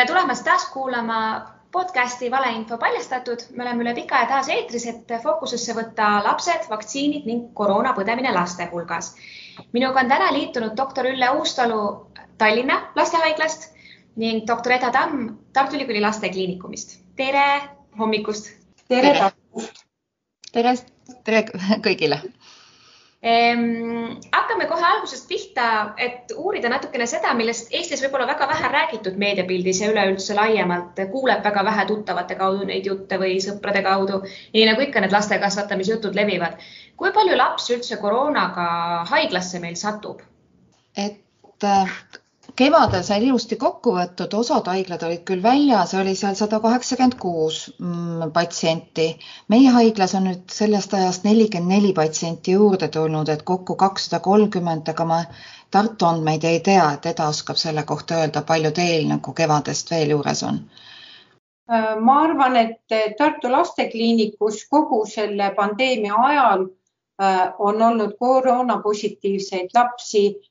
tere tulemast taas kuulama podcasti Valeinfo paljastatud. me oleme üle pika aja taas eetris, et fookusesse võtta lapsed, vaktsiinid ning koroona põdemine laste hulgas. minuga on täna liitunud doktor Ülle Uustalu Tallinna Lastehaiglast ning doktor Eda Tamm Tartu Ülikooli Lastekliinikumist. tere hommikust. tere, tere.. tere, tere kõigile hakkame kohe algusest pihta, et uurida natukene seda, millest Eestis võib-olla väga vähe räägitud meediapildis ja üleüldse laiemalt, kuuleb väga vähe tuttavate kaudu neid jutte või sõprade kaudu, nii nagu ikka need laste kasvatamisjutud levivad. kui palju lapsi üldse koroonaga haiglasse meil satub? et äh, kevadel sai ilusti kokku võetud, osad haiglad olid küll väljas, oli seal sada kaheksakümmend kuus mm, patsienti. meie haiglas on nüüd sellest ajast nelikümmend neli patsienti juurde tulnud, et kokku kakssada kolmkümmend, aga ma Tartu andmeid ei tea, et Eda oskab selle kohta öelda, palju teil nagu kevadest veel juures on? Äh, ma arvan, et Tartu Lastekliinikus kogu selle pandeemia ajal äh, on olnud koroonapositiivseid lapsi Äh,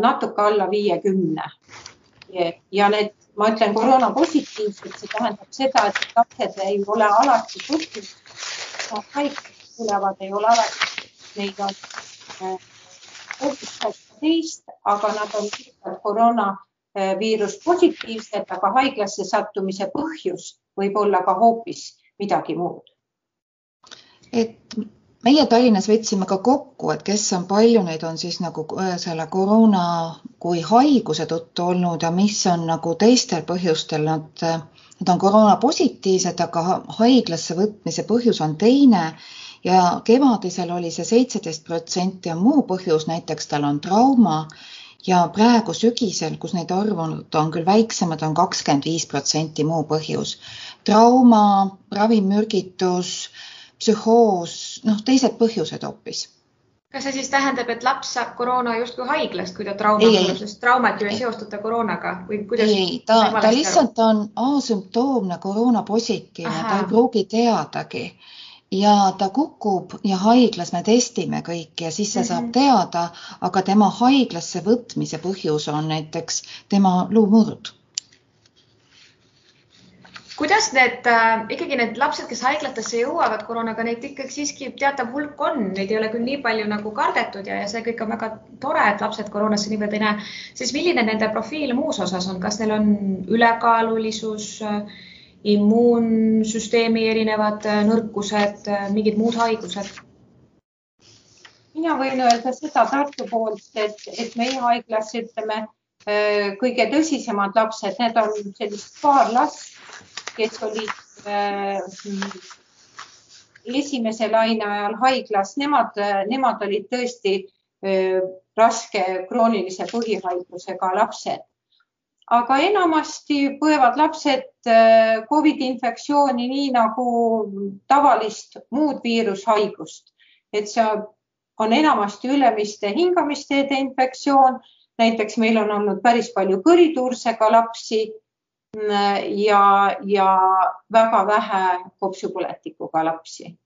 natuke alla viiekümne. ja need, ma ütlen koroona positiivsed, see tähendab seda, et lapsed ei ole alati põhjus, haiged tulevad, ei ole alati, neid on äh, teist, aga nad on koroonaviirus äh, positiivsed, aga haiglasse sattumise põhjus võib olla ka hoopis midagi muud. et meie Tallinnas võtsime ka kokku, et kes on, palju neid on siis nagu äh, selle koroona kui haiguse tõttu olnud ja mis on nagu teistel põhjustel, nad, äh, nad on koroona positiivsed, aga haiglasse võtmise põhjus on teine ja kevadisel oli see seitseteist protsenti on muu põhjus, näiteks tal on trauma ja praegu sügisel, kus neid arvunud on küll väiksemad, on kakskümmend viis protsenti muu põhjus. trauma, ravimürgitus psühhoos, noh, teised põhjused hoopis. kas see siis tähendab, et laps saab koroona justkui haiglast, kui ta trauma sest traumat ju ei seostata koroonaga või kuidas? ei, ta, ta lihtsalt on asümptoomne koroona positiivne, ta ei pruugi teadagi ja ta kukub ja haiglas me testime kõiki ja siis ta mm -hmm. saab mhm. teada, aga tema haiglasse võtmise põhjus on näiteks tema luumurd kuidas need äh, ikkagi need lapsed, kes haiglatesse jõuavad koroonaga, neid ikkagi siiski teatav hulk on, neid ei ole küll nii palju nagu kardetud ja, ja see kõik on väga tore, et lapsed koroonasse niivõrd ei näe. siis milline nende profiil muus osas on, kas neil on ülekaalulisus äh,, immuunsüsteemi erinevad äh, nõrkused äh,, mingid muud haigused? mina võin öelda seda Tartu poolt, et, et meie haiglas ütleme äh, kõige tõsisemad lapsed, need on sellised paar last kes olid äh, esimese laine ajal haiglas, nemad, nemad olid tõesti äh, raske kroonilise põhihaigusega lapsed. aga enamasti põevad lapsed äh, Covidi infektsiooni nii nagu tavalist muud viirushaigust, et see on enamasti ülemiste hingamisteede infektsioon. näiteks meil on olnud päris palju kõrituursega lapsi ja, ja väga vähe kopsupõletikuga lapsi.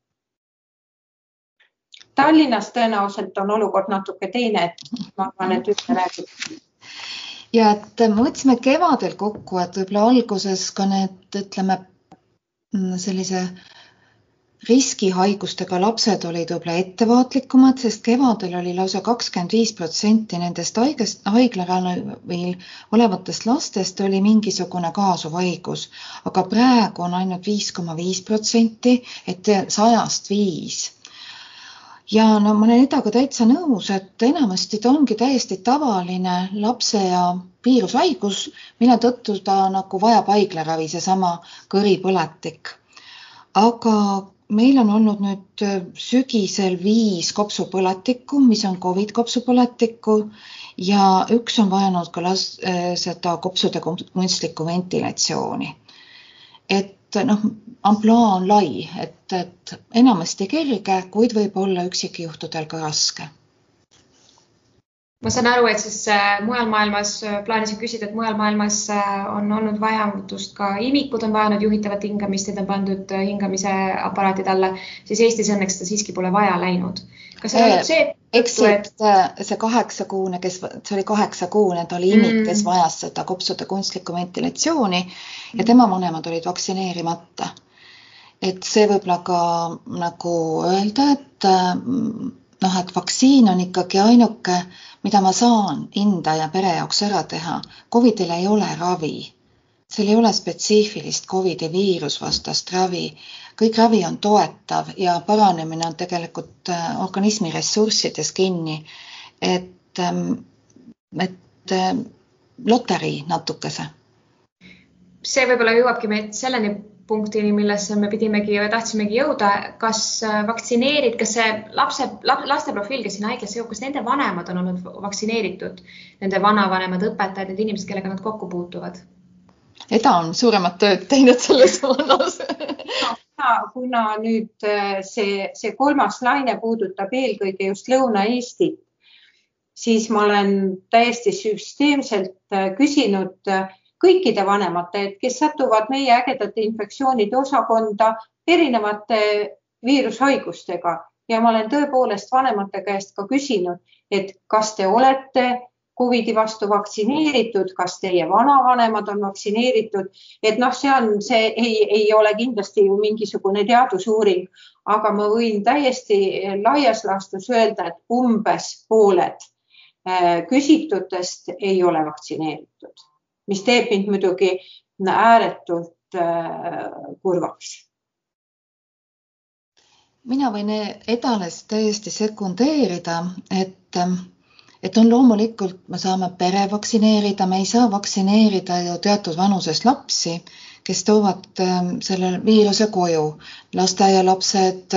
Tallinnas tõenäoliselt on olukord natuke teine, et ma arvan, et Ülle räägib. ja et me võtsime kevadel kokku, et võib-olla alguses ka need, ütleme sellise äh, riskihaigustega lapsed olid võib-olla ettevaatlikumad, sest kevadel oli lausa kakskümmend viis protsenti nendest haigest, haiglaravil olevatest lastest oli mingisugune kaasuv haigus, aga praegu on ainult viis koma viis protsenti, et sajast viis ja no ma olen Edaga täitsa nõus, et enamasti ta ongi täiesti tavaline lapse ja viirushaigus, mille tõttu ta nagu vajab haiglaravi, seesama kõripõletik. aga meil on olnud nüüd äh, sügisel viis kopsupõletikku, mis on Covid kopsupõletikku ja üks on vajanud ka las-, äh, seda kopsude kunstlikku ventilatsiooni. et noh, ampluaa on lai, et, et enamasti kerge, kuid võib olla üksikjuhtudel ka raske ma saan aru, et siis äh, mujal maailmas äh,, plaanisin küsida, et mujal maailmas äh, on olnud vajadust ka imikud on vajanud juhitavat hingamist, need on pandud hingamise aparaatide alla, siis Eestis õnneks seda siiski pole vaja läinud. kas see on see? eks et see kaheksakuune, kes, see oli kaheksakuune, ta oli imik mm., kes vajas seda kopsude kunstlikku ventilatsiooni ja tema vanemad olid vaktsineerimata. et see võib-olla ka nagu öelda, et noh, et vaktsiin on ikkagi ainuke, mida ma saan enda ja pere jaoks ära teha. Covidil ei ole ravi, seal ei ole spetsiifilist Covidi viirusvastast ravi kõik ravi on toetav ja paranemine on tegelikult äh, organismi ressurssides kinni. et, ähm, et äh, loterii natukese. see võib-olla jõuabki meid selleni punktini, millesse me pidimegi ja tahtsimegi jõuda, kas äh, vaktsineerid, kas see lapse, laste profiil, kes sinna haiglasse jõuab, kas nende vanemad on olnud vaktsineeritud, nende vanavanemad, õpetajad, need inimesed, kellega nad kokku puutuvad? Eda on suuremat tööd teinud selles suunas kuna nüüd äh, see, see kolmas laine puudutab eelkõige just Lõuna-Eestit, siis ma olen täiesti süsteemselt äh, küsinud äh, kõikide vanemate, et kes satuvad meie ägedate infektsioonide osakonda erinevate viirushaigustega. Ja ma olen tõepoolest vanemate käest ka küsinud, et kas te olete Covidi vastu vaktsineeritud, kas teie vanavanemad on vaktsineeritud, et noh, see on, see ei, ei ole kindlasti ju mingisugune teadusuuring, aga ma võin täiesti laias laastus öelda, et umbes pooled äh, küsitutest ei ole vaktsineeritud, mis teeb mind muidugi ääretult äh, kurvaks. Mina võin Edales täiesti sekundeerida, et et on loomulikult, me saame pere vaktsineerida, me ei saa vaktsineerida ju teatud vanuses lapsi, kes toovad ähm, selle viiruse koju, lasteaialapsed,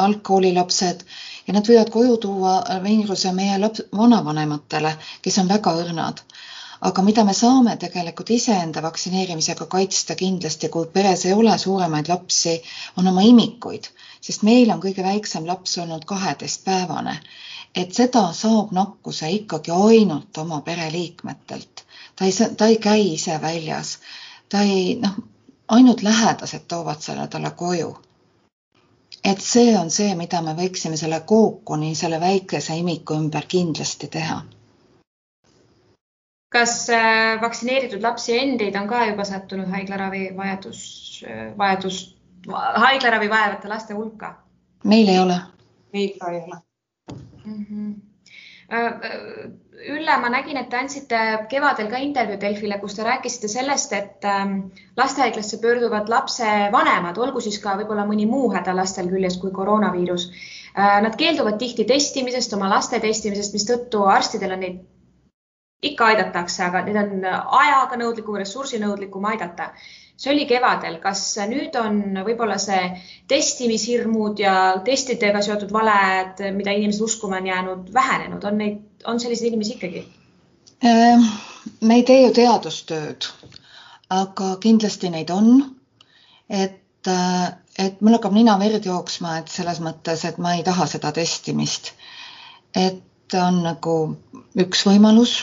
algkoolilapsed ja nad võivad koju tuua viiruse meie laps, vanavanematele, kes on väga õrnad aga mida me saame tegelikult iseenda vaktsineerimisega kaitsta kindlasti, kui peres ei ole suuremaid lapsi, on oma imikuid, sest meil on kõige väiksem laps olnud kaheteistpäevane et seda saab nakkuse ikkagi ainult oma pereliikmetelt. ta ei, ta ei käi ise väljas, ta ei noh, ainult lähedased toovad selle talle koju. et see on see, mida me võiksime selle kookoni, selle väikese imiku ümber kindlasti teha. Kas äh, vaktsineeritud lapsi endid on ka juba sattunud haiglaravi vajadus, äh, vajadus, haiglaravi vajavate laste hulka? meil ei ole. meil ka ei ole mm. -hmm. Ülle, ma nägin, et te andsite kevadel ka intervjuu Delfile, kus te rääkisite sellest, et ähm, lastehaiglasse pöörduvad lapse vanemad, olgu siis ka võib-olla mõni muu häda lastel küljes kui koroonaviirus. Nad keelduvad tihti testimisest, oma laste testimisest, mistõttu arstidel on neid ikka aidatakse, aga need on ajaga nõudlikum, ressursinõudlikum aidata see oli kevadel, kas nüüd on võib-olla see testimishirmud ja testidega seotud valed, mida inimesed uskuma on jäänud, vähenenud, on neid, on selliseid inimesi ikkagi? Ehm, me ei tee ju teadustööd, aga kindlasti neid on. et, et mul hakkab nina verd jooksma, et selles mõttes, et ma ei taha seda testimist. et on nagu üks võimalus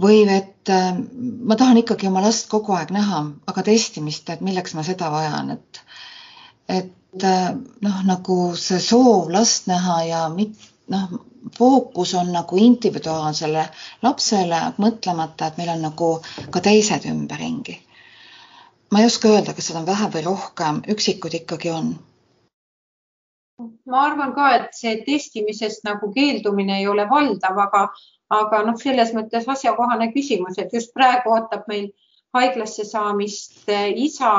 või et äh, ma tahan ikkagi oma last kogu aeg näha, aga testimist, et milleks ma seda vajan, et et äh, noh, nagu see soov last näha ja mit-, noh, fookus on nagu individuaalsele lapsele, mõtlemata, et meil on nagu ka teised ümberringi. ma ei oska öelda, kas seda on vähe või rohkem, üksikud ikkagi on ma arvan ka, et see testimisest nagu keeldumine ei ole valdav, aga aga noh, selles mõttes asjakohane küsimus, et just praegu ootab meil haiglasse saamist eh, isa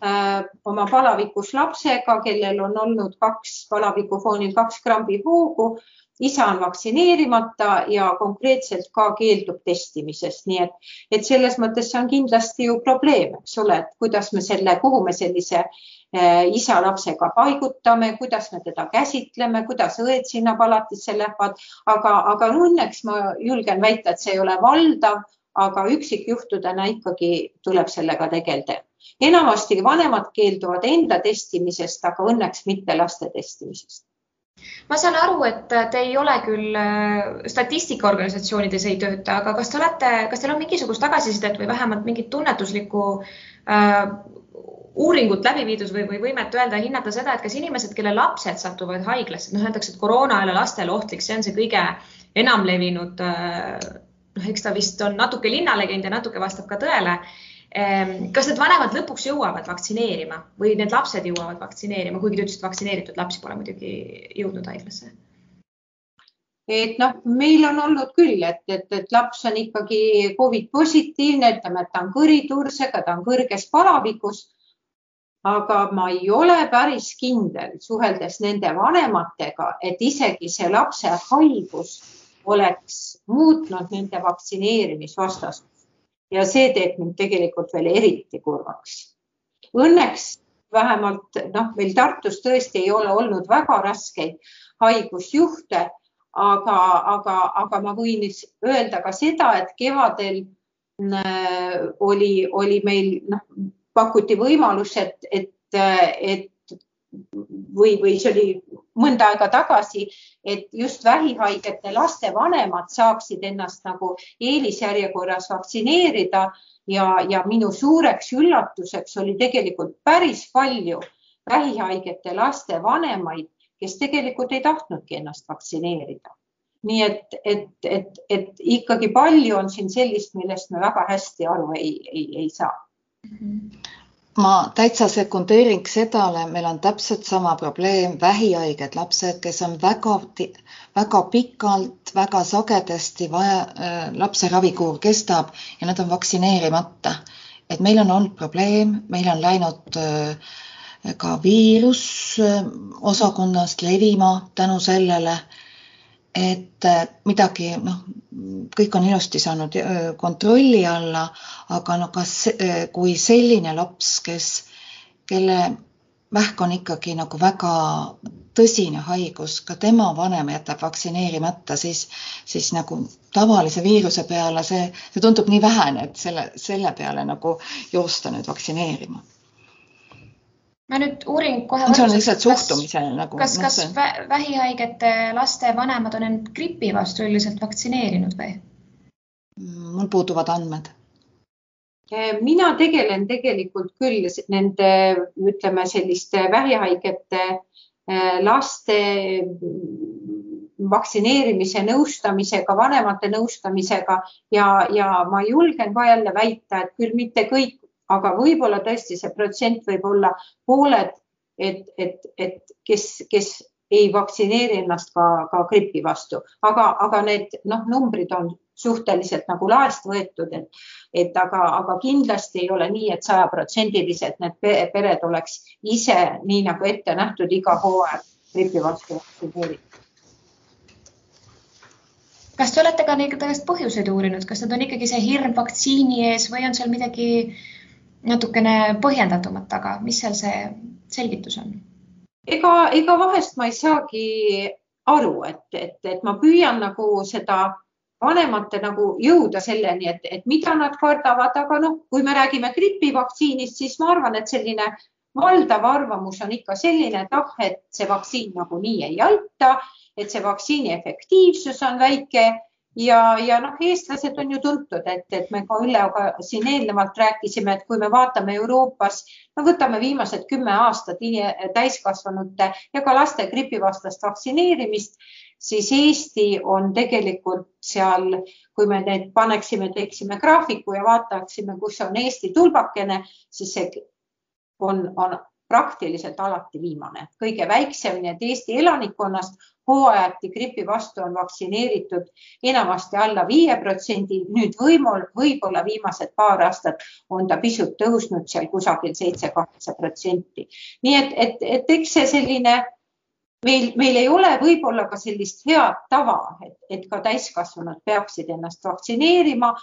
äh, oma palavikus lapsega, kellel on olnud kaks palaviku foonil kaks grammi hoogu. Isa on vaktsineerimata ja konkreetselt ka keeldub testimisest, nii et, et selles mõttes see on kindlasti ju probleem, eks ole, et kuidas me selle, kuhu me sellise Eh, isa lapsega paigutame, kuidas me teda käsitleme, kuidas õed sinna palatisse lähevad, aga, aga õnneks ma julgen väita, et see ei ole valdav, aga üksikjuhtudena ikkagi tuleb sellega tegeleda. enamasti vanemad keelduvad enda testimisest, aga õnneks mitte laste testimisest ma saan aru, et te ei ole küll äh, statistikaorganisatsioonides ei tööta, aga kas te olete, kas teil on mingisugust tagasisidet või vähemalt mingit tunnetuslikku äh, uuringut läbi viidud või, või võimet öelda, hinnata seda, et kas inimesed, kelle lapsed satuvad haiglasse, noh, öeldakse, et koroona ei ole lastele ohtlik, see on see kõige enam levinud, noh, eks ta vist on natuke linnalegend ja natuke vastab ka tõele. Ehm, kas need vanemad lõpuks jõuavad vaktsineerima või need lapsed jõuavad vaktsineerima, kuigi te ütlesite, vaktsineeritud lapsi pole muidugi jõudnud haiglasse? et noh, meil on olnud küll, et, et, et laps on ikkagi Covid positiivne, ütleme, et ta on kõritursega, ta on kõrges palavikus aga ma ei ole päris kindel, suheldes nende vanematega, et isegi see lapse haigus oleks muutnud nende vaktsineerimisvastast. Ja see teeb mind tegelikult veel eriti kurvaks. Õnneks vähemalt noh, meil Tartus tõesti ei ole olnud väga raskeid haigusjuhte, aga, aga, aga ma võin öelda ka seda, et kevadel äh, oli, oli meil noh, pakuti võimalus, et, et, et või, või see oli mõnda aega tagasi, et just vähihaigete laste vanemad saaksid ennast nagu eelisjärjekorras vaktsineerida ja, ja minu suureks üllatuseks oli tegelikult päris palju vähihaigete laste vanemaid, kes tegelikult ei tahtnudki ennast vaktsineerida. nii et, et, et, et ikkagi palju on siin sellist, millest me väga hästi aru ei, ei, ei saa ma täitsa sekundeeriks sedale, meil on täpselt sama probleem, vähihaiged lapsed, kes on väga, väga pikalt, väga sagedasti vaja, äh, lapse ravikuur kestab ja nad on vaktsineerimata. et meil on olnud probleem, meil on läinud äh, ka viirus äh, osakonnast levima tänu sellele et midagi, noh, kõik on ilusti saanud kontrolli alla, aga no kas, kui selline laps, kes, kelle vähk on ikkagi nagu väga tõsine haigus, ka tema vanem jätab vaktsineerimata, siis, siis nagu tavalise viiruse peale see, see tundub nii vähene, et selle, selle peale nagu joosta nüüd vaktsineerima ma nüüd uurin kohe. see on lihtsalt suhtumise nagu. kas, kas no, vähihaigete laste vanemad on end gripi vastu üldiselt vaktsineerinud või? mul puuduvad andmed. mina tegelen tegelikult küll nende, ütleme selliste vähihaigete eh, laste vaktsineerimise nõustamisega, vanemate nõustamisega ja, ja ma julgen ka jälle väita, et küll mitte kõik aga võib-olla tõesti see protsent võib olla pooled, et, et, et kes, kes ei vaktsineeri ennast ka, ka gripi vastu, aga, aga need noh, numbrid on suhteliselt nagu laest võetud, et, et aga, aga kindlasti ei ole nii, et sajaprotsendiliselt need pered oleks ise nii nagu ette nähtud iga hooaeg gripi vastu vaktsineeritud. Kas te olete ka neid põhjuseid uurinud, kas need on ikkagi see hirm vaktsiini ees või on seal midagi natukene põhjendatumat taga, mis seal see selgitus on? ega, ega vahest ma ei saagi aru, et, et, et ma püüan nagu seda vanemate nagu jõuda selleni, et, et mida nad kardavad, aga noh, kui me räägime gripivaktsiinist, siis ma arvan, et selline valdav arvamus on ikka selline, et ah, et see vaktsiin nagunii ei aita, et see vaktsiini efektiivsus on väike ja, ja noh, eestlased on ju tuntud, et, et me ka Üllega siin eelnevalt rääkisime, et kui me vaatame Euroopas, no võtame viimased kümme aastat täiskasvanute ja ka laste gripivastast vaktsineerimist, siis Eesti on tegelikult seal, kui me need paneksime, teeksime graafiku ja vaataksime, kus on Eesti tulbakene, siis see on, on praktiliselt alati viimane, kõige väiksem, nii et Eesti elanikkonnast hooajati gripi vastu on vaktsineeritud enamasti alla viie protsendi, nüüd võimul, võib-olla viimased paar aastat on ta pisut tõusnud seal kusagil seitse-kaheksa protsenti. nii et, et, et eks see selline meil, meil ei ole võib-olla ka sellist head tava, et, et ka täiskasvanud peaksid ennast vaktsineerima.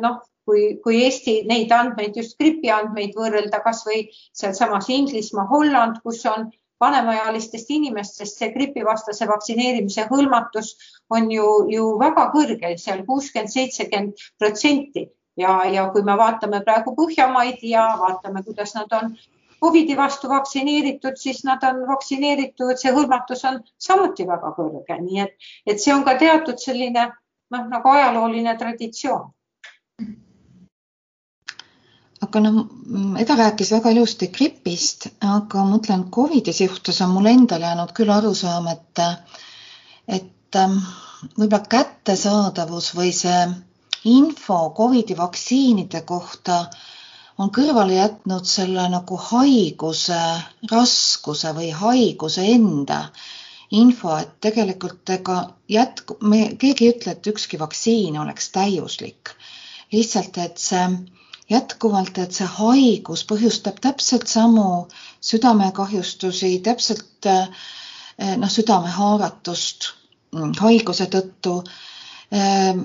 noh, kui, kui Eesti neid andmeid, just gripi andmeid võrrelda kasvõi sealsamas Inglismaa, Holland, kus on vanemaealistest inimestest see gripivastase vaktsineerimise hõlmatus on ju, ju väga kõrge, seal kuuskümmend, seitsekümmend protsenti. Ja, ja kui me vaatame praegu Põhjamaid ja vaatame, kuidas nad on Covidi vastu vaktsineeritud, siis nad on vaktsineeritud, see hõlmatus on samuti väga kõrge, nii et, et see on ka teatud selline noh, nagu ajalooline traditsioon aga noh, Eda rääkis väga ilusti gripist, aga ma mõtlen Covidi suhtes on mul endal jäänud küll arusaam, et, et ähm, võib-olla kättesaadavus või see info Covidi vaktsiinide kohta on kõrvale jätnud selle nagu haiguse raskuse või haiguse enda info, et tegelikult ega jätku, me, keegi ei ütle, et ükski vaktsiin oleks täiuslik. lihtsalt, et see jätkuvalt, et see haigus põhjustab täpselt samu südamekahjustusi, täpselt eh, noh, südamehaaratust mm, haiguse tõttu. Eh,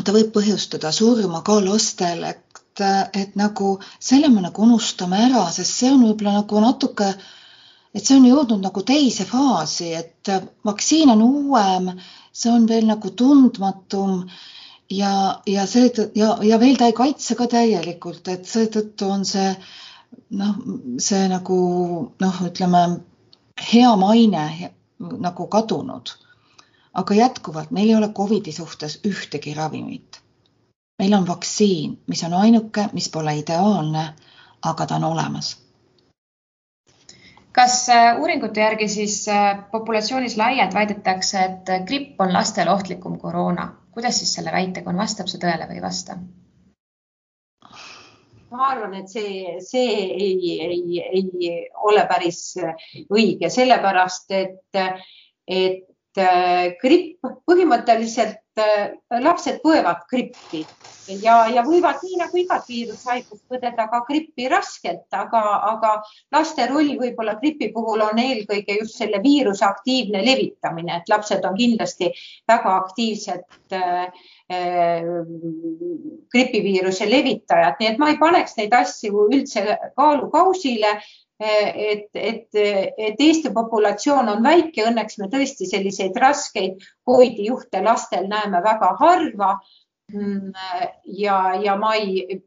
ta võib põhjustada surma ka lastel, et, et nagu selle me nagu unustame ära, sest see on võib-olla nagu natuke, et see on jõudnud nagu teise faasi, et vaktsiin on uuem, see on veel nagu tundmatum ja, ja see ja, ja veel ta ei kaitse ka täielikult, et seetõttu on see noh, see nagu noh, ütleme hea maine nagu kadunud. aga jätkuvalt meil ei ole Covidi suhtes ühtegi ravimit. meil on vaktsiin, mis on ainuke, mis pole ideaalne, aga ta on olemas kas äh, uuringute järgi siis äh, populatsioonis laialt väidetakse, et gripp on lastele ohtlikum koroona? Kuidas siis selle väitega on, vastab see tõele või ei vasta? ma arvan, et see, see ei, ei, ei ole päris õige, sellepärast et, et gripp põhimõtteliselt äh, lapsed põevad grippi ja, ja võivad nii nagu igat viirushaigust põdeda ka grippi raskelt, aga, aga laste roll võib-olla gripi puhul on eelkõige just selle viiruse aktiivne levitamine, et lapsed on kindlasti väga aktiivsed äh, äh, gripiviiruse levitajad, nii et ma ei paneks neid asju üldse kaalukausile et, et, et Eesti populatsioon on väike, õnneks me tõesti selliseid raskeid Covidi juhte lastel näeme väga harva ja, ja ma ei,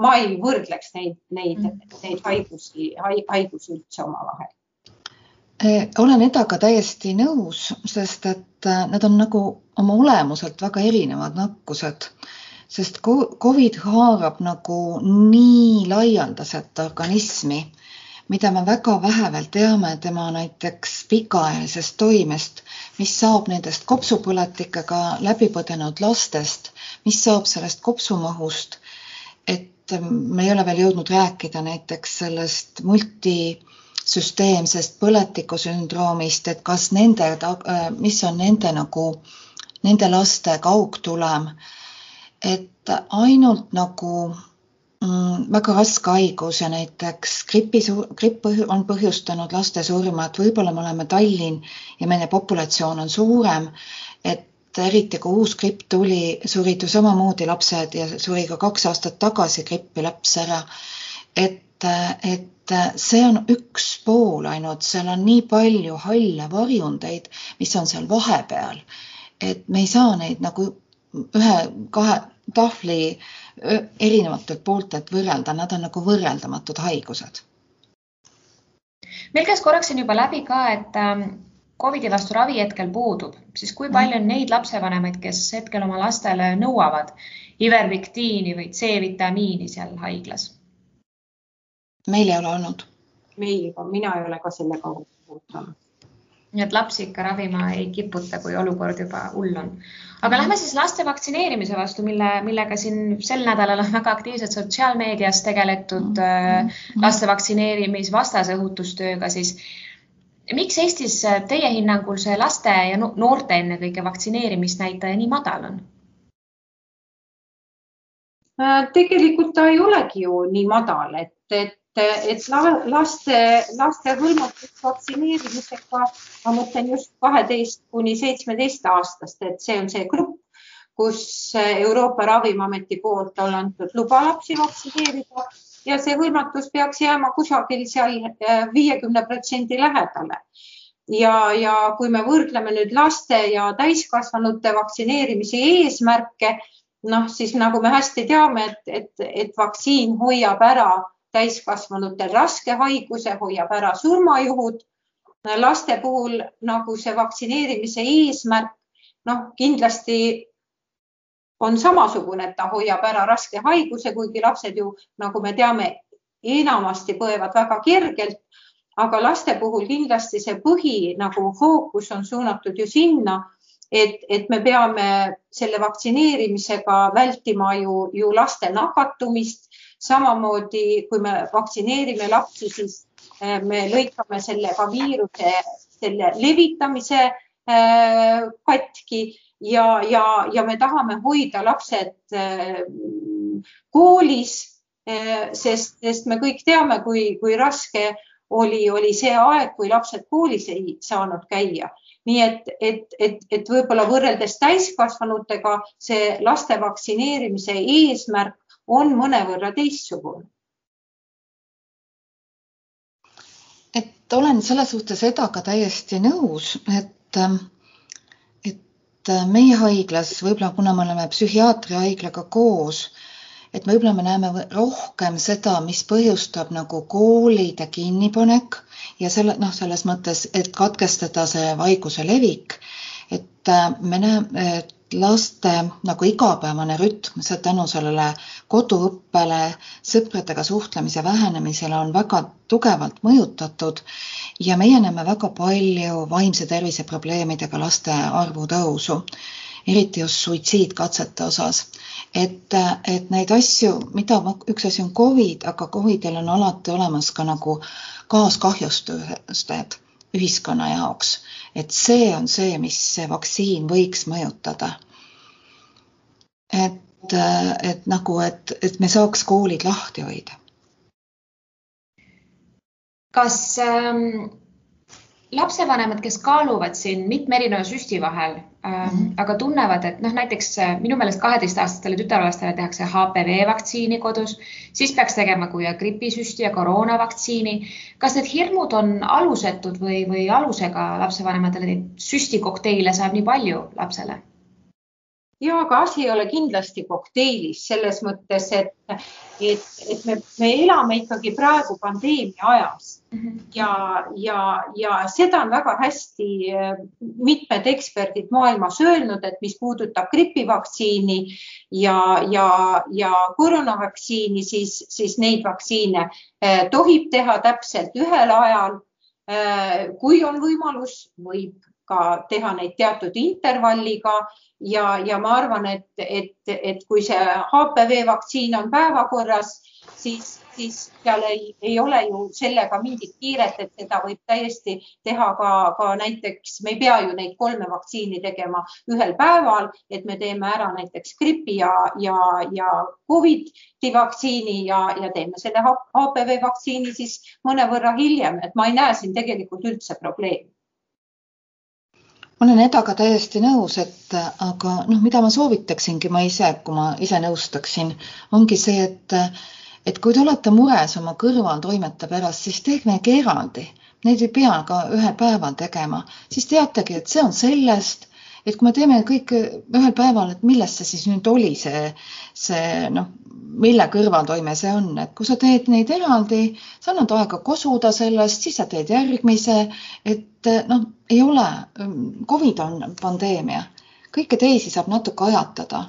ma ei võrdleks neid, neid, neid haigusi, haigusi üldse omavahel. Olen Edaga täiesti nõus, sest et nad on nagu oma olemuselt väga erinevad nakkused, sest Covid haarab nagu nii laialdaselt organismi, mida me väga vähe veel teame tema näiteks pikaajalisest toimest, mis saab nendest kopsupõletikega läbi põdenud lastest mis saab sellest kopsumahust, et me ei ole veel jõudnud rääkida näiteks sellest multisüsteemsest põletikusündroomist, et kas nende, mis on nende nagu, nende laste kaugtulem, et ainult nagu mm, väga raske haigus ja näiteks gripi, gripp on põhjustanud laste surma, et võib-olla me oleme Tallinn ja meie populatsioon on suurem, et eriti kui uus gripp tuli, surid ju samamoodi lapsed ja suri ka kaks aastat tagasi grippi laps ära. et, et see on üks pool ainult, seal on nii palju halle varjundeid, mis on seal vahepeal, et me ei saa neid nagu ühe-kahe tahvli erinevatelt pooltelt võrrelda, nad on nagu võrreldamatud haigused. meil käis korraks siin juba läbi ka, et ähm, Covidi vastu ravi hetkel puudub, siis kui palju on neid lapsevanemaid, kes hetkel oma lastele nõuavad ivermektiini või C-vitamiini seal haiglas? meil ei ole olnud. meil, mina ei ole ka sellega puutunud. Nii et lapsi ikka ravima ei kiputa, kui olukord juba hull on. aga lähme siis laste vaktsineerimise vastu, mille, millega siin sel nädalal on väga aktiivselt sotsiaalmeedias tegeletud mm -hmm. laste vaktsineerimisvastase õhutustööga, siis miks Eestis äh, teie hinnangul see laste ja noorte ennekõike vaktsineerimisnäitaja nii madal on? Äh, tegelikult ta ei olegi ju nii madal, et, et, et laste, laste hõlmatus vaktsineerimisega, ma mõtlen just kaheteist kuni seitsmeteist aastast, et see on see grupp, kus Euroopa Ravimiameti poolt on antud luba lapsi vaktsineerida ja see hõlmatus peaks jääma kusagil seal äh, viiekümne protsendi lähedale. ja, ja kui me võrdleme nüüd laste ja täiskasvanute vaktsineerimise eesmärke, noh, siis nagu me hästi teame, et, et, et vaktsiin hoiab ära täiskasvanutel raske haiguse, hoiab ära surmajuhud. laste puhul nagu see vaktsineerimise eesmärk, noh, kindlasti on samasugune, et ta hoiab ära raske haiguse, kuigi lapsed ju, nagu me teame, enamasti põevad väga kergelt. aga laste puhul kindlasti see põhi nagu fookus on suunatud ju sinna, et, et me peame selle vaktsineerimisega vältima ju, ju laste nakatumist. Samamoodi, kui me vaktsineerime lapsi, siis eh, me lõikame sellega viiruse, selle levitamise eh, katki ja, ja, ja me tahame hoida lapsed äh, koolis, sest, sest me kõik teame, kui, kui raske oli, oli see aeg, kui lapsed koolis ei saanud käia. nii et, et, et, et võib-olla võrreldes täiskasvanutega see laste vaktsineerimise eesmärk on mõnevõrra teistsugune. et olen selles suhtes Edaga täiesti nõus, et et meie haiglas võib-olla, kuna me oleme psühhiaatriahaiglaga koos, et võib-olla me näeme rohkem seda, mis põhjustab nagu koolide kinnipanek ja selle noh, selles mõttes, et katkestada see haiguse levik. et me näeme, et laste nagu igapäevane rütm, see tänu sellele koduõppele, sõpradega suhtlemise vähenemisele on väga tugevalt mõjutatud ja meie näeme väga palju vaimse tervise probleemidega laste arvu tõusu, eriti just suitsiidkatsete osas. et, et neid asju, mida üks asi on Covid, aga Covidil on alati olemas ka nagu kaaskahjustused ühiskonna jaoks, et see on see, mis see vaktsiin võiks mõjutada. et, et nagu, et, et me saaks koolid lahti hoida kas ähm, lapsevanemad, kes kaaluvad siin mitme erineva süsti vahel mm, -hmm. aga tunnevad, et noh, näiteks äh, minu meelest kaheteistaastastele tütarlastele tehakse HPV vaktsiini kodus, siis peaks tegema ka gripisüsti ja koroonavaktsiini. kas need hirmud on alusetud või, või alusega lapsevanematele neid süstikokteile saab nii palju lapsele? Ja aga asi ei ole kindlasti kokteilis selles mõttes, et, et, et me, me elame ikkagi praegu pandeemia ajas mhm. ja, ja, ja seda on väga hästi eh, mitmed eksperdid maailmas öelnud, et mis puudutab gripivaktsiini ja, ja, ja koroonavaktsiini, siis, siis neid vaktsiine eh, tohib teha täpselt ühel ajal. Eh, kui on võimalus, võib ka teha neid teatud intervalliga ja, ja ma arvan, et, et, et kui see HPV vaktsiin on päevakorras, siis, siis seal ei, ei ole ju sellega mingit kiiret, et seda võib täiesti teha ka, ka näiteks, me ei pea ju neid kolme vaktsiini tegema ühel päeval, et me teeme ära näiteks gripi ja, ja, ja Covidi vaktsiini ja, ja teeme selle HPV vaktsiini siis mõnevõrra hiljem, et ma ei näe siin tegelikult üldse probleemi ma olen Edaga täiesti nõus, et aga noh, mida ma soovitaksingi ma ise, kui ma ise nõustaksin, ongi see, et, et kui te olete mures oma kõrvaltoimete pärast, siis tehke eraldi. Neid ei pea ka ühel päeval tegema, siis teategi, et see on sellest, et kui me teeme kõik ühel päeval, et millest see siis nüüd oli, see, see noh, mille kõrvaltoime see on, et kui sa teed neid eraldi, sa annad aega kosuda sellest, siis sa teed järgmise, et noh, ei ole, Covid on pandeemia, kõiki teisi saab natuke ajatada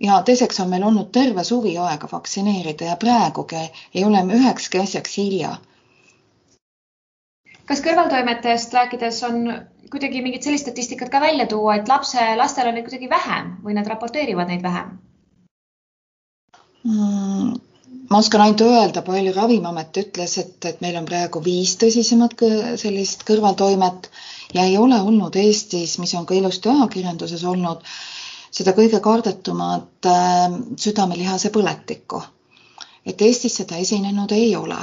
ja teiseks on meil olnud terve suvi aega vaktsineerida ja praegugi ei ole ühekski asjaks hilja. kas kõrvaltoimetest rääkides on kuidagi mingit sellist statistikat ka välja tuua, et lapse, lastel on neid kuidagi vähem või nad raporteerivad neid vähem? mm,? Ma oskan ainult öelda, palju Ravimiamet ütles, et, et meil on praegu viis tõsisemat sellist kõrvaltoimet ja ei ole olnud Eestis, mis on ka ilusti ajakirjanduses olnud, seda kõige kardetumat äh, südamelihase põletikku. et Eestis seda esinenud ei ole,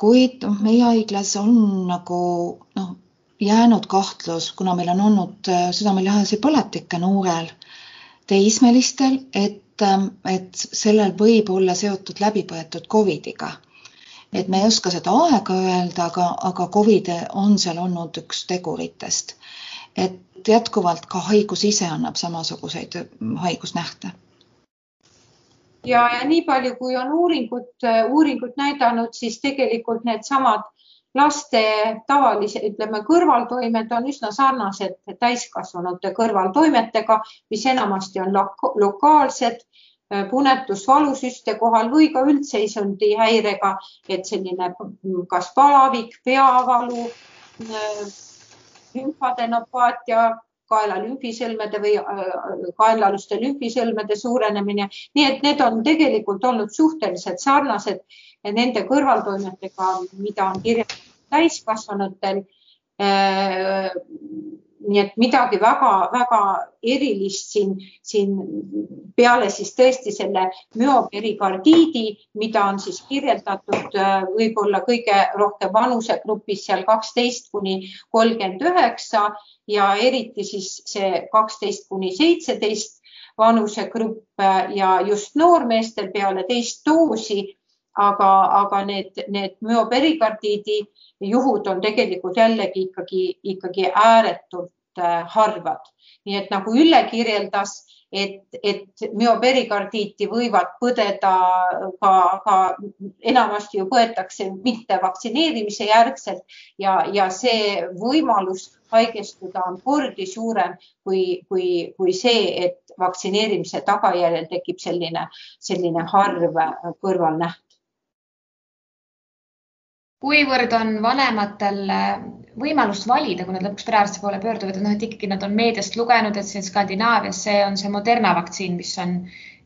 kuid noh, meie haiglas on nagu noh, jäänud kahtlus, kuna meil on olnud äh, südamelihase põletikke noorel teismelistel, et et sellel võib olla seotud läbipõetud Covidiga. et me ei oska seda aega öelda, aga, aga Covid on seal olnud üks teguritest. et jätkuvalt ka haigus ise annab samasuguseid haigusnähte. ja, ja nii palju, kui on uuringut, uuringut näidanud, siis tegelikult needsamad laste tavalise, ütleme, kõrvaltoimed on üsna sarnased täiskasvanute kõrvaltoimetega, mis enamasti on lokaalsed, punetus valusüste kohal või ka üldseisundi häirega, et selline kas palavik, peavalu, lümfadenopaatia, kaela lümfisõlmede või kaenlaaluste lümfisõlmede suurenemine, nii et need on tegelikult olnud suhteliselt sarnased nende kõrvaltoimetega, mida on kirjeldatud täiskasvanutel. Äh, nii et midagi väga-väga erilist siin, siin peale siis tõesti selle müoperikardiidi, mida on siis kirjeldatud äh, võib-olla kõige rohkem vanusegrupis seal kaksteist kuni kolmkümmend üheksa ja eriti siis see kaksteist kuni seitseteist vanusegrupp äh, ja just noormeestel peale teist doosi aga, aga need, need müoperikardiidi juhud on tegelikult jällegi ikkagi, ikkagi ääretult äh, harvad. nii et nagu Ülle kirjeldas, et, et müoperikardiiti võivad põdeda ka, ka enamasti ju põetakse mitte vaktsineerimise järgselt ja, ja see võimalus haigestuda on kordi suurem kui, kui, kui see, et vaktsineerimise tagajärjel tekib selline, selline harv kõrvalnäht kuivõrd on vanematel äh, võimalust valida, kui nad lõpuks perearsti poole pöörduvad, et noh, et ikkagi nad on meediast lugenud, et siin Skandinaavias see on see Moderna vaktsiin, mis on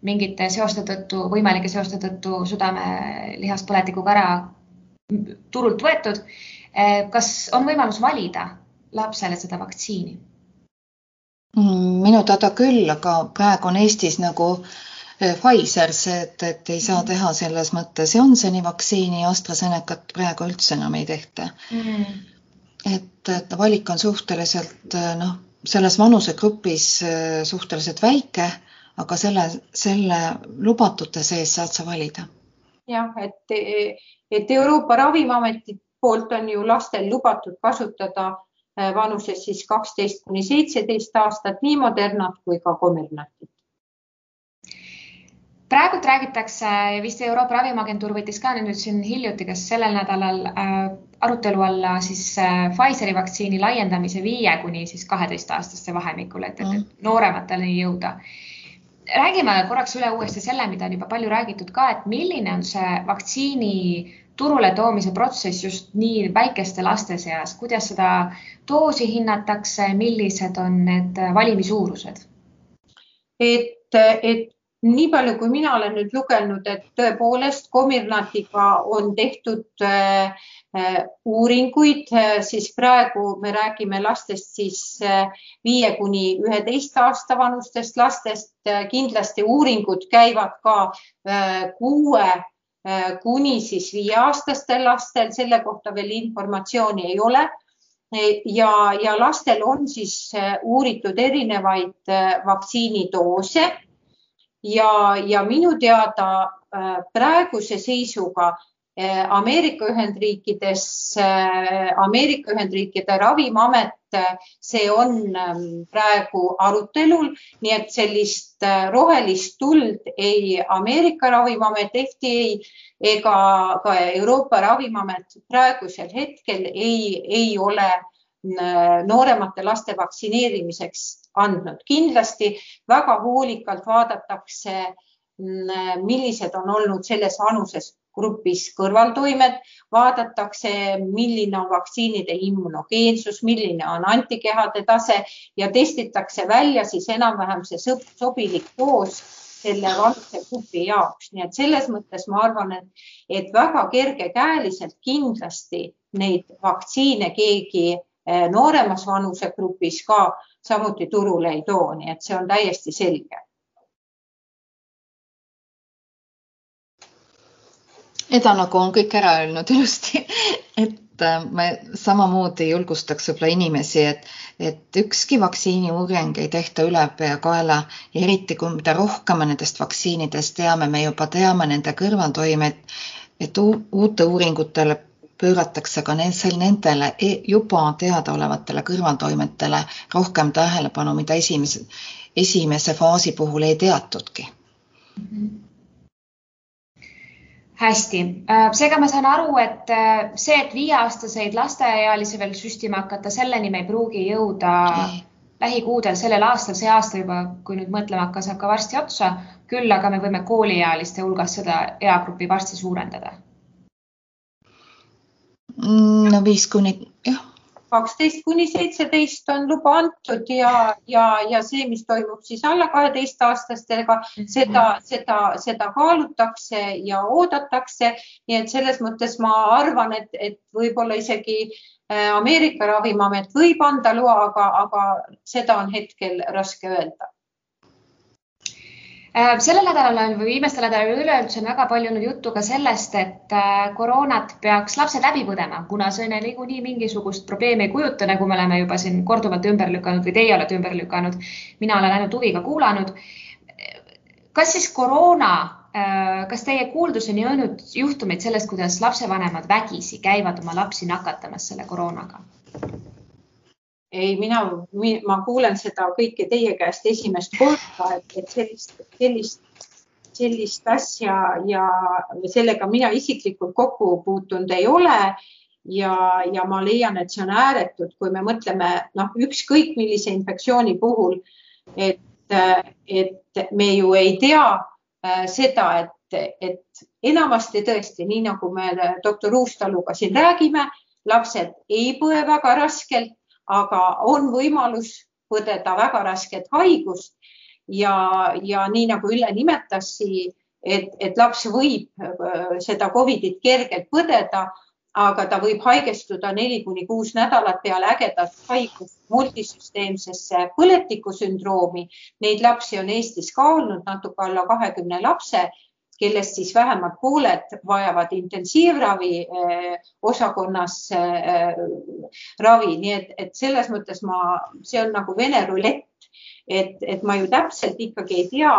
mingite seoste tõttu, võimalike seoste tõttu südamelihaspoletikuga ära turult võetud. Äh, kas on võimalus valida lapsele seda vaktsiini? Mm, minu teada küll, aga praegu on Eestis nagu Äh, Pfizer, see, et, et ei saa teha selles mõttes Johnsoni vaktsiini AstraZenecat praegu üldse enam ei tehta. Mm.. et, et valik on suhteliselt äh, noh, selles vanusegrupis äh, suhteliselt väike, aga selle, selle lubatute sees saad sa valida. jah, et, et Euroopa Ravimiameti poolt on ju lastel lubatud kasutada vanuses siis kaksteist kuni seitseteist aastat nii Modernat kui ka Comirnatit praegult räägitakse ja vist Euroopa Ravimiagentuur võttis ka nüüd siin hiljuti, kas sellel nädalal äh, arutelu alla siis äh, Pfizeri vaktsiini laiendamise viie kuni siis kaheteistaastaste vahemikul, et, et mm. nooremateni jõuda. räägime korraks üle uuesti selle, mida on juba palju räägitud ka, et milline on see vaktsiini turule toomise protsess just nii väikeste laste seas, kuidas seda doosi hinnatakse, millised on need valimisuurused? et, et nii palju, kui mina olen nüüd lugenud, et tõepoolest Comirnatiga on tehtud äh, äh, uuringuid äh,, siis praegu me räägime lastest siis äh, viie kuni üheteist aasta vanustest lastest. Äh, kindlasti uuringud käivad ka äh, kuue kuni siis viieaastastel lastel, selle kohta veel informatsiooni ei ole. Ja, ja lastel on siis uuritud erinevaid vaktsiinidoose ja, ja minu teada äh, praeguse seisuga äh, Ameerika Ühendriikides, äh, Ameerika Ühendriikide Ravimiamet, see on ähm, praegu arutelul, nii et sellist rohelist tuld ei Ameerika Ravimiamet, FDA ega ka Euroopa Ravimiamet praegusel hetkel ei, ei ole nooremate laste vaktsineerimiseks andnud. kindlasti väga hoolikalt vaadatakse, mm, millised on olnud selles vanuses grupis kõrvaltoimed, vaadatakse, milline on vaktsiinide immunogeensus, milline on antikehade tase ja testitakse välja siis enam-vähem see sobilik doos selle vanusegrupi jaoks, nii et selles mõttes ma arvan, et, et väga kergekäeliselt kindlasti neid vaktsiine keegi nooremas vanusegrupis ka samuti turule ei too, nii et see on täiesti selge. Eda nagu on kõik ära öelnud ilusti, et äh, me samamoodi julgustaks võib-olla inimesi, et, et ükski vaktsiiniuuring ei tehta ülepeakaela eriti kui mida rohkem me nendest vaktsiinidest teame, me juba teame nende kõrvaltoimed, et uute uuringutele pööratakse ka nendele e-, juba teadaolevatele kõrvaltoimetele rohkem tähelepanu, mida esimese, esimese faasi puhul ei teatudki. hästi, äh, seega ma saan aru, et äh, see, et viieaastaseid lasteealisi veel süstima hakata, selleni me ei pruugi jõuda okay. lähikuudel sellel aastal, see aasta juba, kui nüüd mõtlema hakka, saab ka varsti otsa. küll aga me võime kooliealiste hulgas seda eagrupi varsti suurendada. Mm, no viis kuni, jah kaksteist kuni seitseteist on luba antud ja, ja, ja see, mis toimub siis alla kaheteistaastastega, seda, seda, seda kaalutakse ja oodatakse. nii et selles mõttes ma arvan, et, et võib-olla isegi äh, Ameerika Ravimiamet võib anda loa, aga, aga seda on hetkel raske öelda sellel nädalal või viimastel nädalal üleüldse on väga palju olnud juttu ka sellest, et äh, koroonat peaks lapsed läbi põdema, kuna see niikuinii mingisugust probleemi ei kujuta, nagu me oleme juba siin korduvalt ümber lükanud või teie olete ümber lükanud. mina olen ainult huviga kuulanud. kas siis koroona, äh, kas teie kuulduseni jõudnud juhtumeid sellest, kuidas lapsevanemad vägisi käivad oma lapsi nakatamas selle koroonaga? Ei, mina, ma kuulen seda kõike teie käest esimest korda, et, sellist, sellist, sellist asja ja sellega mina isiklikult kokku puutunud ei ole. ja, ja ma leian, et see on ääretud, kui me mõtleme noh, ükskõik millise infektsiooni puhul, et, et me ju ei tea äh, seda, et, et enamasti tõesti, nii nagu me doktor Uustaluga siin räägime, lapsed ei põe väga raskelt aga on võimalus põdeda väga rasket haigust ja, ja nii nagu Ülle nimetas, et, et laps võib äh, seda Covidit kergelt põdeda, aga ta võib haigestuda neli kuni kuus nädalat peale ägedat haigust multisüsteemsesse põletikusündroomi. Neid lapsi on Eestis ka olnud natuke alla kahekümne lapse kellest siis vähemalt pooled vajavad intensiivravi eh, osakonnas eh, ravi, nii et, et selles mõttes ma, see on nagu vene rulett, et, et ma ju täpselt ikkagi ei tea,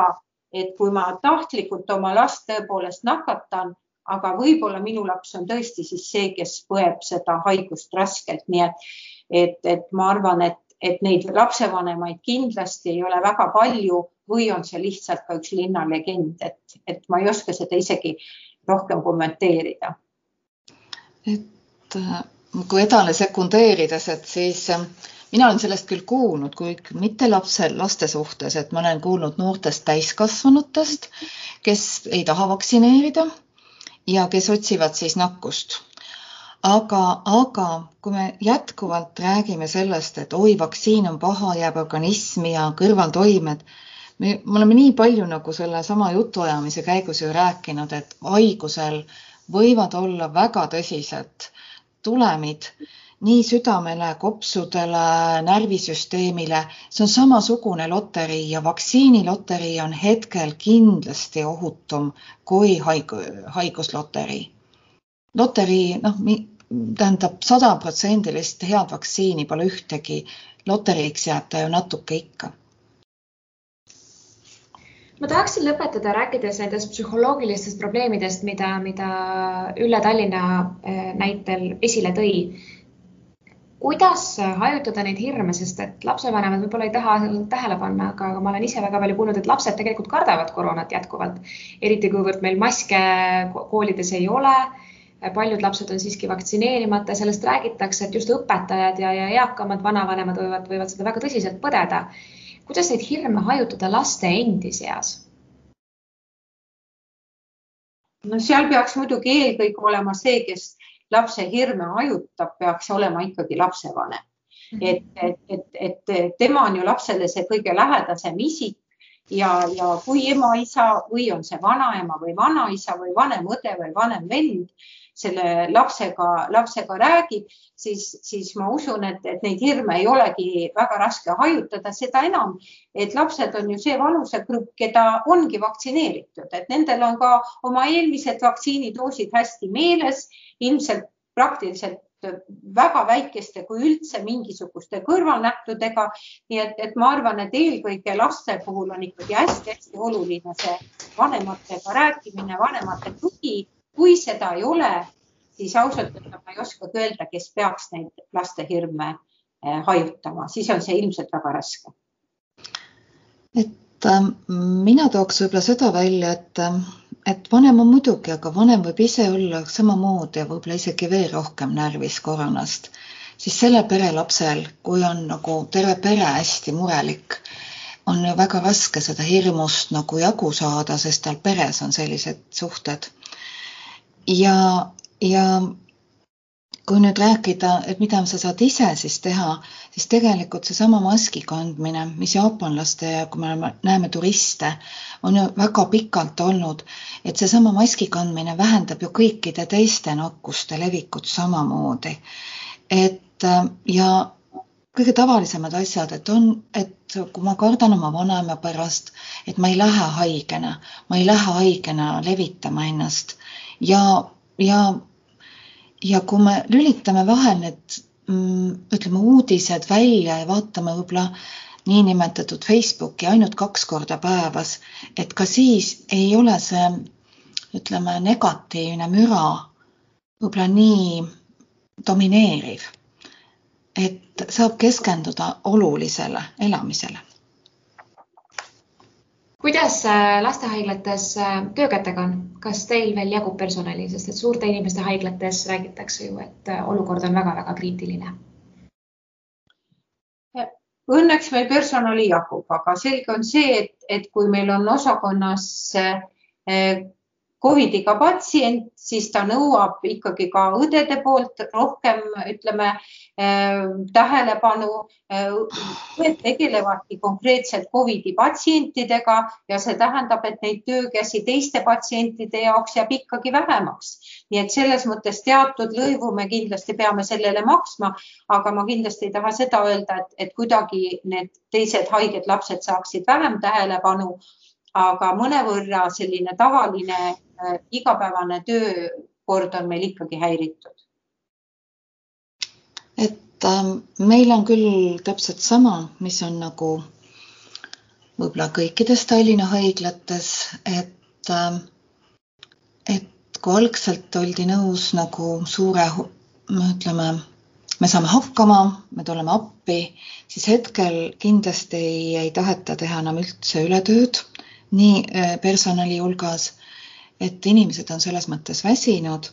et kui ma tahtlikult oma last tõepoolest nakatan, aga võib-olla minu laps on tõesti siis see, kes põeb seda haigust raskelt, nii et, et, et ma arvan, et, et neid lapsevanemaid kindlasti ei ole väga palju või on see lihtsalt ka üks linnalegend, et, et ma ei oska seda isegi rohkem kommenteerida. et äh, kui edasi sekundeerides, et siis äh, mina olen sellest küll kuulnud, kuid mitte lapse, laste suhtes, et ma olen kuulnud noortest täiskasvanutest, kes ei taha vaktsineerida ja kes otsivad siis nakkust. aga, aga kui me jätkuvalt räägime sellest, et oi, vaktsiin on paha, jääb organismi ja kõrvaltoimed me, me oleme nii palju nagu sellesama jutuajamise käigus ju rääkinud, et haigusel võivad olla väga tõsised tulemid nii südamele, kopsudele, närvisüsteemile. see on samasugune loterii ja vaktsiiniloterii on hetkel kindlasti ohutum kui haig haigusloterii. loterii, noh, tähendab sadaprotsendilist head vaktsiini pole ühtegi. loteriiks jääb ta ju natuke ikka ma tahaksin lõpetada rääkides nendest psühholoogilistest probleemidest, mida, mida Ülle Tallinna äh, näitel esile tõi. kuidas hajutada neid hirme, sest et lapsevanemad võib-olla ei taha tähele panna, aga, ma olen ise väga palju kuulnud, et lapsed tegelikult kardavad koroonat jätkuvalt, eriti kuivõrd meil maske koolides ei ole. Paljud lapsed on siiski vaktsineerimata, sellest räägitakse, et just õpetajad ja, ja eakamad vanavanemad võivad, võivad seda väga tõsiselt põdeda kuidas neid hirme hajutada laste endi seas? no seal peaks muidugi eelkõige olema see, kes lapse hirme hajutab, peaks olema ikkagi lapsevanem. -hmm. et, et, et, et tema on ju lapsele see kõige lähedasem isik ja, ja kui ema-isa või on see vanaema või vanaisa või vanem õde või vanem vend selle lapsega, lapsega räägib, siis, siis ma usun, et, et neid hirme ei olegi väga raske hajutada, seda enam, et lapsed on ju see vanusegrupp, keda ongi vaktsineeritud, et nendel on ka oma eelmised vaktsiinidoosid hästi meeles, ilmselt praktiliselt väga väikeste, kui üldse mingisuguste kõrvalnähtudega. nii et, et ma arvan, et eelkõige laste puhul on ikkagi hästi-hästi oluline see vanematega rääkimine, vanemate tugi kui seda ei ole, siis ausalt öelda ma ei oskagi öelda, kes peaks neid laste hirme eh, hajutama, siis on see ilmselt väga raske. et äh, mina tooks võib-olla seda välja, et äh, et vanem on muidugi, aga vanem võib ise olla samamoodi ja võib-olla isegi veel rohkem närvis koroonast, siis sellel perelapsel, kui on nagu terve pere hästi murelik, on ju väga raske seda hirmust nagu jagu saada, sest tal peres on sellised suhted. Ja, ja kui nüüd rääkida, et mida sa saad ise siis teha, siis tegelikult seesama maski kandmine, mis jaapanlaste ja kui me näeme turiste, on ju väga pikalt olnud, et seesama maski kandmine vähendab ju kõikide teiste nakkuste levikut samamoodi. et ja kõige tavalisemad asjad, et on, et kui ma kardan oma vanaema pärast, et ma ei lähe haigena, ma ei lähe haigena levitama ennast ja, ja ja kui me lülitame vahel need mm, ütleme uudised välja ja vaatame võib-olla niinimetatud Facebooki ainult kaks korda päevas, et ka siis ei ole see ütleme negatiivne müra võib-olla nii domineeriv. et saab keskenduda olulisele elamisele kuidas äh, lastehaiglates äh, töökätega on, kas teil veel jagub personali, sest et suurte inimeste haiglates räägitakse ju, et äh, olukord on väga-väga kriitiline? Õnneks meil personali jagub, aga selge on see, et, et kui meil on osakonnas Covidiga patsient, siis ta nõuab ikkagi ka õdede poolt rohkem, ütleme äh, tähelepanu. Äh, õed tegelevadki konkreetselt Covidi patsientidega ja see tähendab, et neid töökäsi teiste patsientide jaoks jääb ikkagi vähemaks. nii et selles mõttes teatud lõivu me kindlasti peame sellele maksma, aga ma kindlasti ei taha seda öelda, et, et kuidagi need teised haiged lapsed saaksid vähem tähelepanu aga mõnevõrra selline tavaline igapäevane töökord on meil ikkagi häiritud. et äh, meil on küll täpselt sama, mis on nagu võib-olla kõikides Tallinna haiglates, et äh,, et kui algselt oldi nõus nagu suure, ütleme, me saame hakkama, me tuleme appi, siis hetkel kindlasti ei, ei taheta teha enam üldse ületööd nii äh, personali hulgas, et inimesed on selles mõttes väsinud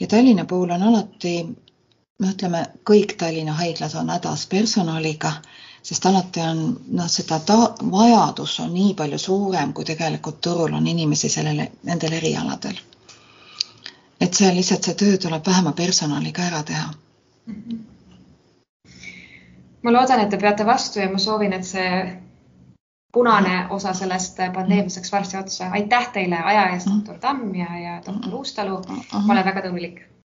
ja Tallinna puhul on alati, no ütleme, kõik Tallinna haiglad on hädas personaliga, sest alati on noh, seda ta-, vajadus on nii palju suurem, kui tegelikult turul on inimesi sellele, nendel erialadel. et see lihtsalt, see töö tuleb vähema personaliga ära teha mm. -hmm. ma loodan, et te peate vastu ja ma soovin, et see punane osa sellest pandeemiast saaks varsti otsa. aitäh teile aja eest, doktor Tamm ja, ja doktor Uustalu. ma olen väga tänulik